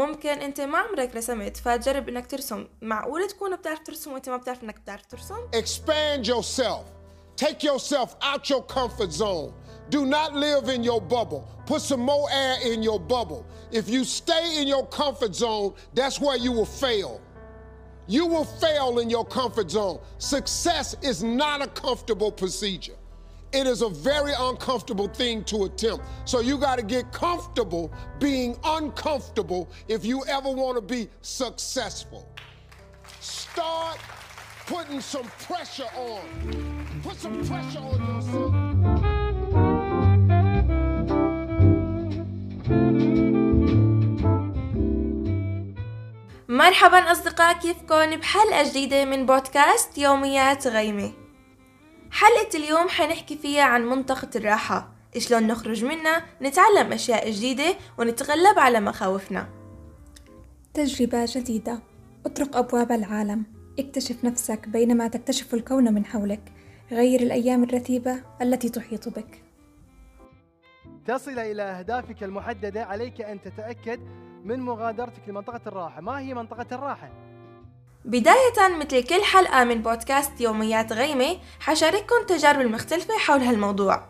ممكن انت ما عمرك رسمت فتجرب انك ترسم معقول تكون بتعرف ترسم وانت ما بتعرف انك بتعرف ترسم Expand yourself. Take yourself out your comfort zone. Do not live in your bubble. Put some more air in your bubble. If you stay in your comfort zone, that's where you will fail. You will fail in your comfort zone. Success is not a comfortable procedure. It is a very uncomfortable thing to attempt. So you got to get comfortable being uncomfortable if you ever want to be successful. Start putting some pressure on. Put some pressure on yourself. مرحبا أصدقاء كيفكن بحلقة جديدة من بودكاست يوميات غيمة حلقة اليوم حنحكي فيها عن منطقة الراحة. شلون نخرج منها نتعلم أشياء جديدة ونتغلب على مخاوفنا. تجربة جديدة. أطرق أبواب العالم. اكتشف نفسك بينما تكتشف الكون من حولك. غير الأيام الرتيبة التي تحيط بك. تصل إلى أهدافك المحددة. عليك أن تتأكد من مغادرتك لمنطقة الراحة. ما هي منطقة الراحة؟ بداية مثل كل حلقة من بودكاست يوميات غيمة حشارككم تجارب المختلفة حول هالموضوع.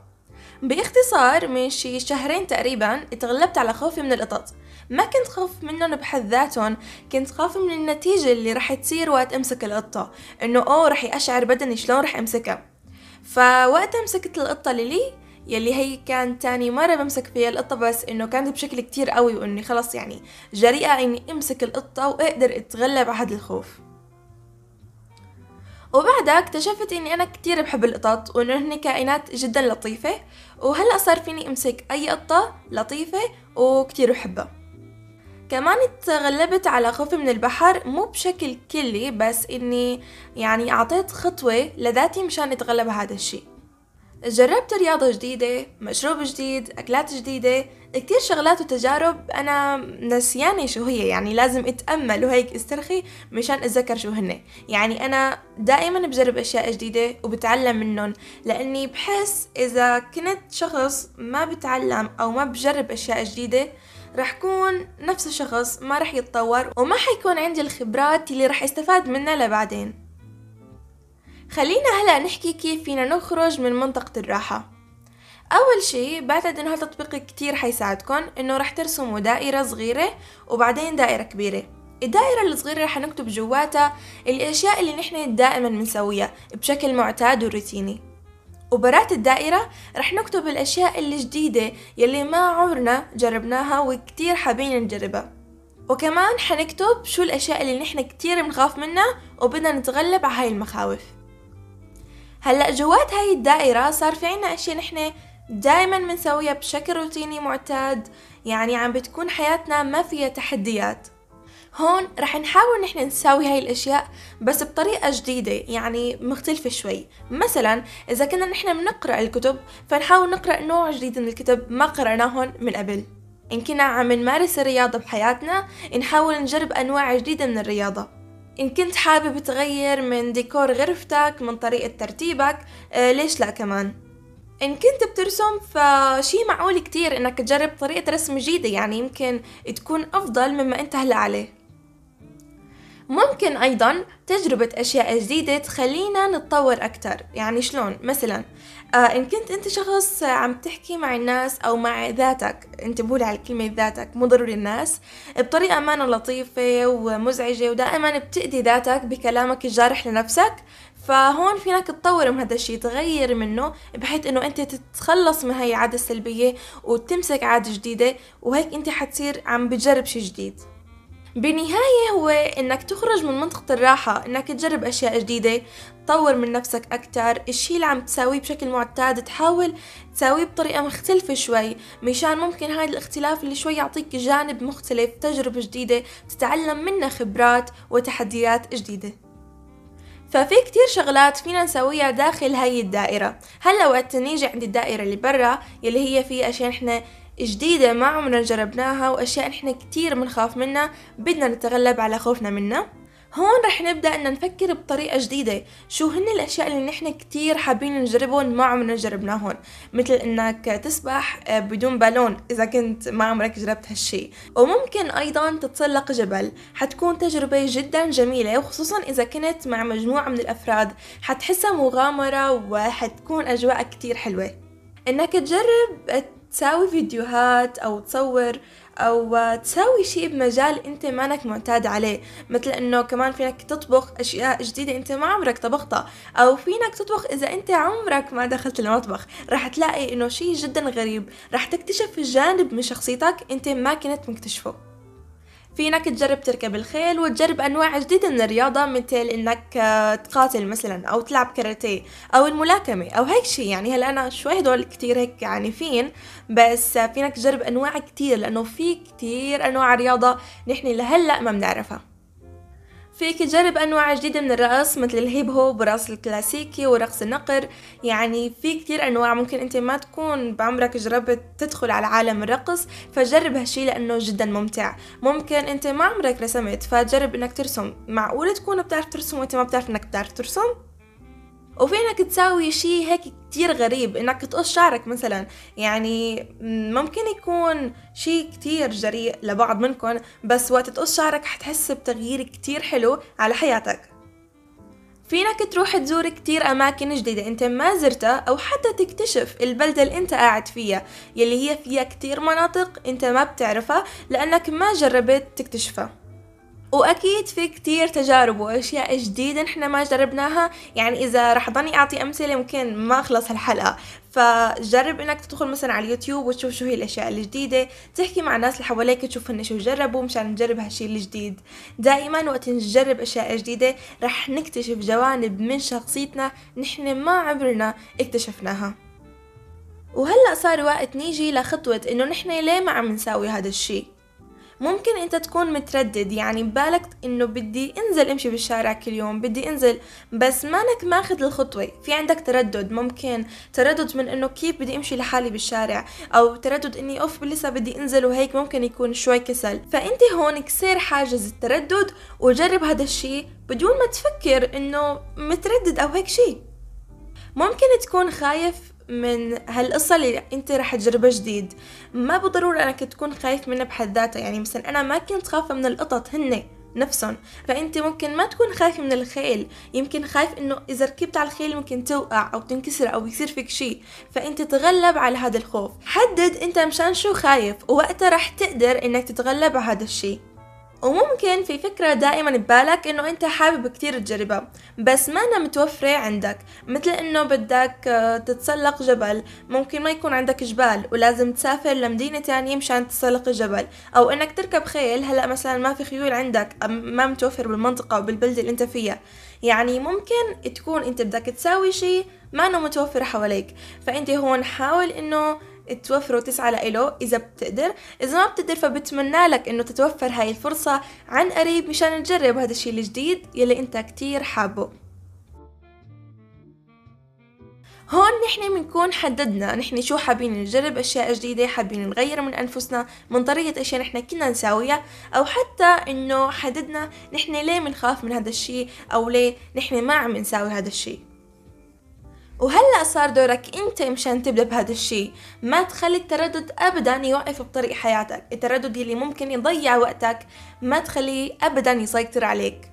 باختصار من شي شهرين تقريبا اتغلبت على خوفي من القطط. ما كنت خاف منهم بحد ذاتهم كنت خاف من النتيجة اللي رح تصير وقت أمسك القطة إنه أوه رح يقشعر بدني شلون رح أمسكها. فوقتها مسكت القطة ليلي يلي هي كان تاني مرة بمسك فيها القطة بس إنه كانت بشكل كتير قوي وإني خلص يعني جريئة إني أمسك القطة وأقدر أتغلب على هذا الخوف. وبعدها اكتشفت إني أنا كتير بحب القطط وإنه هن كائنات جدا لطيفة وهلأ صار فيني أمسك أي قطة لطيفة وكتير بحبها. كمان تغلبت على خوفي من البحر مو بشكل كلي بس إني يعني أعطيت خطوة لذاتي مشان أتغلب هذا الشي. جربت رياضة جديدة مشروب جديد أكلات جديدة كتير شغلات وتجارب. أنا نسيانة شو هي يعني لازم أتأمل وهيك استرخي مشان أتذكر شو هن. يعني أنا دائما بجرب أشياء جديدة وبتعلم منهم لأني بحس إذا كنت شخص ما بتعلم أو ما بجرب أشياء جديدة رح كون نفس الشخص ما رح يتطور وما حيكون عندي الخبرات اللي رح استفاد منها لبعدين. خلينا هلأ نحكي كيف فينا نخرج من منطقة الراحة. أول شي بعتقد إنه هالتطبيق كتير حيساعدكم إنه رح ترسموا دائرة صغيرة وبعدين دائرة كبيرة. الدائرة الصغيرة رح نكتب جواتها الأشياء اللي نحن دائما بنسويها بشكل معتاد وروتيني. وبرات الدائرة رح نكتب الأشياء الجديدة يلي ما عمرنا جربناها وكتير حابين نجربها. وكمان حنكتب شو الأشياء اللي نحن كتير بنخاف منها وبدنا نتغلب على هاي المخاوف. هلا جوات هاي الدائرة صار في عنا أشياء نحن دائما بنسويها بشكل روتيني معتاد يعني عم بتكون حياتنا ما فيها تحديات. هون رح نحاول نحن نساوي هاي الأشياء بس بطريقة جديدة يعني مختلفة شوي. مثلا إذا كنا نحن بنقرأ الكتب فنحاول نقرأ نوع جديد من الكتب ما قرأناهن من قبل. إن كنا عم نمارس الرياضة بحياتنا نحاول نجرب أنواع جديدة من الرياضة. إن كنت حابب تغير من ديكور غرفتك من طريقة ترتيبك آه ليش لا كمان؟ إن كنت بترسم فشي معقول كتير إنك تجرب طريقة رسم جديدة يعني يمكن تكون أفضل مما أنت هلأ عليه. ممكن أيضا تجربة أشياء جديدة تخلينا نتطور أكتر. يعني شلون؟ مثلا آه إن كنت أنت شخص عم تحكي مع الناس أو مع ذاتك انتبهوا على كلمة ذاتك مو ضروري الناس بطريقة ما لطيفة ومزعجة ودائما بتأذي ذاتك بكلامك الجارح لنفسك. فهون فينك تطور من هذا الشيء تغير منه بحيث إنه أنت تتخلص من هاي العادة السلبية وتمسك عادة جديدة وهيك أنت حتصير عم بتجرب شيء جديد. بالنهاية هو إنك تخرج من منطقة الراحة إنك تجرب أشياء جديدة تطور من نفسك أكتر الشي اللي عم تساويه بشكل معتاد تحاول تساويه بطريقة مختلفة شوي مشان ممكن هذا الاختلاف اللي شوي يعطيك جانب مختلف تجربة جديدة تتعلم منها خبرات وتحديات جديدة. ففي كتير شغلات فينا نسويها داخل هاي الدائرة. هلأ وقت نيجي عند الدائرة اللي برا يلي هي في أشياء نحن جديدة ما عمرنا جربناها وأشياء نحن كتير بنخاف منها بدنا نتغلب على خوفنا منها. هون رح نبدأ إن نفكر بطريقة جديدة شو هن الأشياء اللي نحن كتير حابين نجربهم ما عمرنا جربناهن مثل إنك تسبح آه، بدون بالون إذا كنت ما عمرك جربت هالشي. وممكن أيضا تتسلق جبل. حتكون تجربة جدا جميلة وخصوصا إذا كنت مع مجموعة من الأفراد. حتحسها مغامرة وحتكون أجواء كتير حلوة. إنك تجرب تساوي فيديوهات أو تصور أو تساوي شيء بمجال أنت مانك معتاد عليه. مثل أنه كمان فينك تطبخ أشياء جديدة أنت ما عمرك طبختها. أو فينك تطبخ إذا أنت عمرك ما دخلت المطبخ. رح تلاقي أنه شيء جدا غريب. رح تكتشف جانب من شخصيتك أنت ما كنت مكتشفه. فينك تجرب تركب الخيل وتجرب أنواع جديدة من الرياضة مثل إنك آه، تقاتل مثلا أو تلعب كاراتيه أو الملاكمة أو هيك شيء يعني هلأ أنا شوي هدول كتير هيك عنيفين بس فينك تجرب أنواع كتير لأنه في كتير أنواع رياضة نحن لهلأ ما بنعرفها. فيك تجرب أنواع جديدة من الرقص مثل الهيب هوب ورقص الكلاسيكي ورقص النقر. يعني في كتير أنواع ممكن أنت ما تكون بعمرك جربت تدخل على عالم الرقص فجرب هالشي لأنه جدا ممتع. ممكن أنت ما عمرك رسمت فجرب أنك ترسم. معقولة تكون بتعرف ترسم وأنت ما بتعرف أنك بتعرف ترسم؟ وفينك تساوي شي هيك كتير غريب إنك تقص شعرك مثلا. يعني ممكن يكون شي كتير جريء لبعض منكم بس وقت تقص شعرك حتحس بتغيير كتير حلو على حياتك. فينك تروح تزور كتير أماكن جديدة أنت ما زرتها أو حتى تكتشف البلدة اللي أنت قاعد فيها يلي هي فيها كتير مناطق أنت ما بتعرفها لأنك ما جربت تكتشفها. وأكيد في كتير تجارب وأشياء جديدة نحنا ما جربناها. يعني إذا رح ضني أعطي أمثلة ممكن ما أخلص هالحلقة. فجرب إنك تدخل مثلا على اليوتيوب وتشوف شو هي الأشياء الجديدة. تحكي مع الناس اللي حواليك تشوف هن شو جربوا مشان نجرب هالشي الجديد. دائما وقت نجرب أشياء جديدة رح نكتشف جوانب من شخصيتنا نحن ما عمرنا اكتشفناها. وهلأ صار وقت نيجي لخطوة إنه نحن ليه ما عم نساوي هذا الشي؟ ممكن انت تكون متردد يعني ببالك انه بدي انزل امشي بالشارع كل يوم بدي انزل بس مانك ماخذ الخطوة. في عندك تردد ممكن تردد من انه كيف بدي امشي لحالي بالشارع أو تردد اني اوف لسه بدي انزل وهيك ممكن يكون شوي كسل. فانت هون كسر حاجز التردد وجرب هذا الشي بدون ما تفكر انه متردد أو هيك شي. ممكن تكون خايف من هالقصة اللي أنت رح تجربها جديد. ما بالضرورة أنك تكون خايف منها بحد ذاتها. يعني مثلا أنا ما كنت خايفة من القطط هن نفسهم فأنت ممكن ما تكون خايف من الخيل. يمكن خايف إنه إذا ركبت على الخيل ممكن توقع أو تنكسر أو يصير فيك شيء فأنت تغلب على هذا الخوف. حدد أنت مشان شو خايف ووقتها رح تقدر إنك تتغلب على هذا الشيء وممكن في فكرة دائما ببالك إنه أنت حابب كتير تجربها بس ما أنا متوفرة عندك. مثل إنه بدك آه، تتسلق جبل. ممكن ما يكون عندك جبال ولازم تسافر لمدينة تانية مشان تتسلق الجبل أو إنك تركب خيل هلأ مثلا ما في خيول عندك ما متوفر بالمنطقة أو بالبلدة اللي أنت فيها. يعني ممكن تكون أنت بدك تساوي شي ما إنه متوفر حواليك. فأنت هون حاول إنه توفر وتسعى لإله إذا بتقدر. إذا ما بتقدر فبتمنى لك إنه تتوفر هاي الفرصة عن قريب مشان تجرب هذا الشي الجديد يلي أنت كتير حابه. هون نحن بنكون حددنا نحن شو حابين نجرب أشياء جديدة حابين نغير من أنفسنا من طريقة أشياء نحن كنا نساويها أو حتى إنه حددنا نحن ليه بنخاف من هذا الشي أو ليه نحن ما عم نساوي هذا الشي. وهلا صار دورك انت مشان تبدأ بهذا الشيء. ما تخلي التردد ابدا يوقف بطريق حياتك. التردد اللي ممكن يضيع وقتك ما تخليه ابدا يسيطر عليك.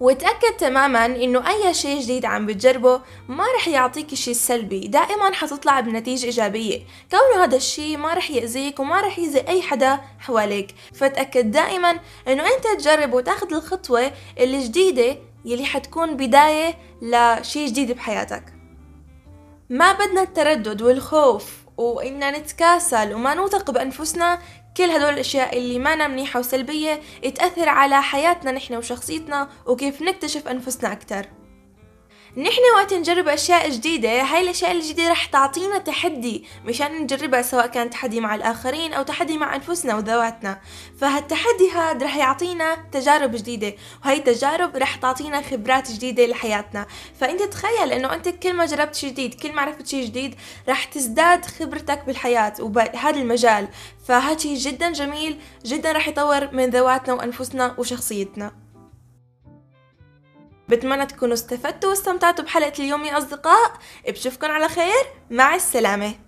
وتأكد تماما إنه أي شيء جديد عم بتجربه ما رح يعطيك شيء سلبي. دائما حتطلع بنتيجة إيجابية. كونه هذا الشيء ما رح يأذيك وما رح يأذي أي حدا حواليك. فتأكد دائما إنه أنت تجرب وتاخذ الخطوة الجديدة يلي حتكون بداية لشيء جديد بحياتك. ما بدنا التردد والخوف وإننا نتكاسل وما نوثق بأنفسنا. كل هدول الأشياء اللي ما منيحة وسلبية تأثر على حياتنا نحن وشخصيتنا وكيف نكتشف أنفسنا أكتر. نحن وقت نجرب أشياء جديدة هاي الأشياء الجديدة رح تعطينا تحدي مشان نجربها سواء كان تحدي مع الآخرين أو تحدي مع أنفسنا وذواتنا. فهالتحدي هذا رح يعطينا تجارب جديدة وهي التجارب رح تعطينا خبرات جديدة لحياتنا. فإنت تخيل إنه أنت كل ما جربت شيء جديد كل ما عرفت شيء جديد رح تزداد خبرتك بالحياة وبهذا المجال. فهذا شيء جدا جميل جدا رح يطور من ذواتنا وأنفسنا وشخصيتنا. بتمنى تكونوا استفدتوا واستمتعتوا بحلقة اليوم يا أصدقاء. بشوفكن على خير. مع السلامة.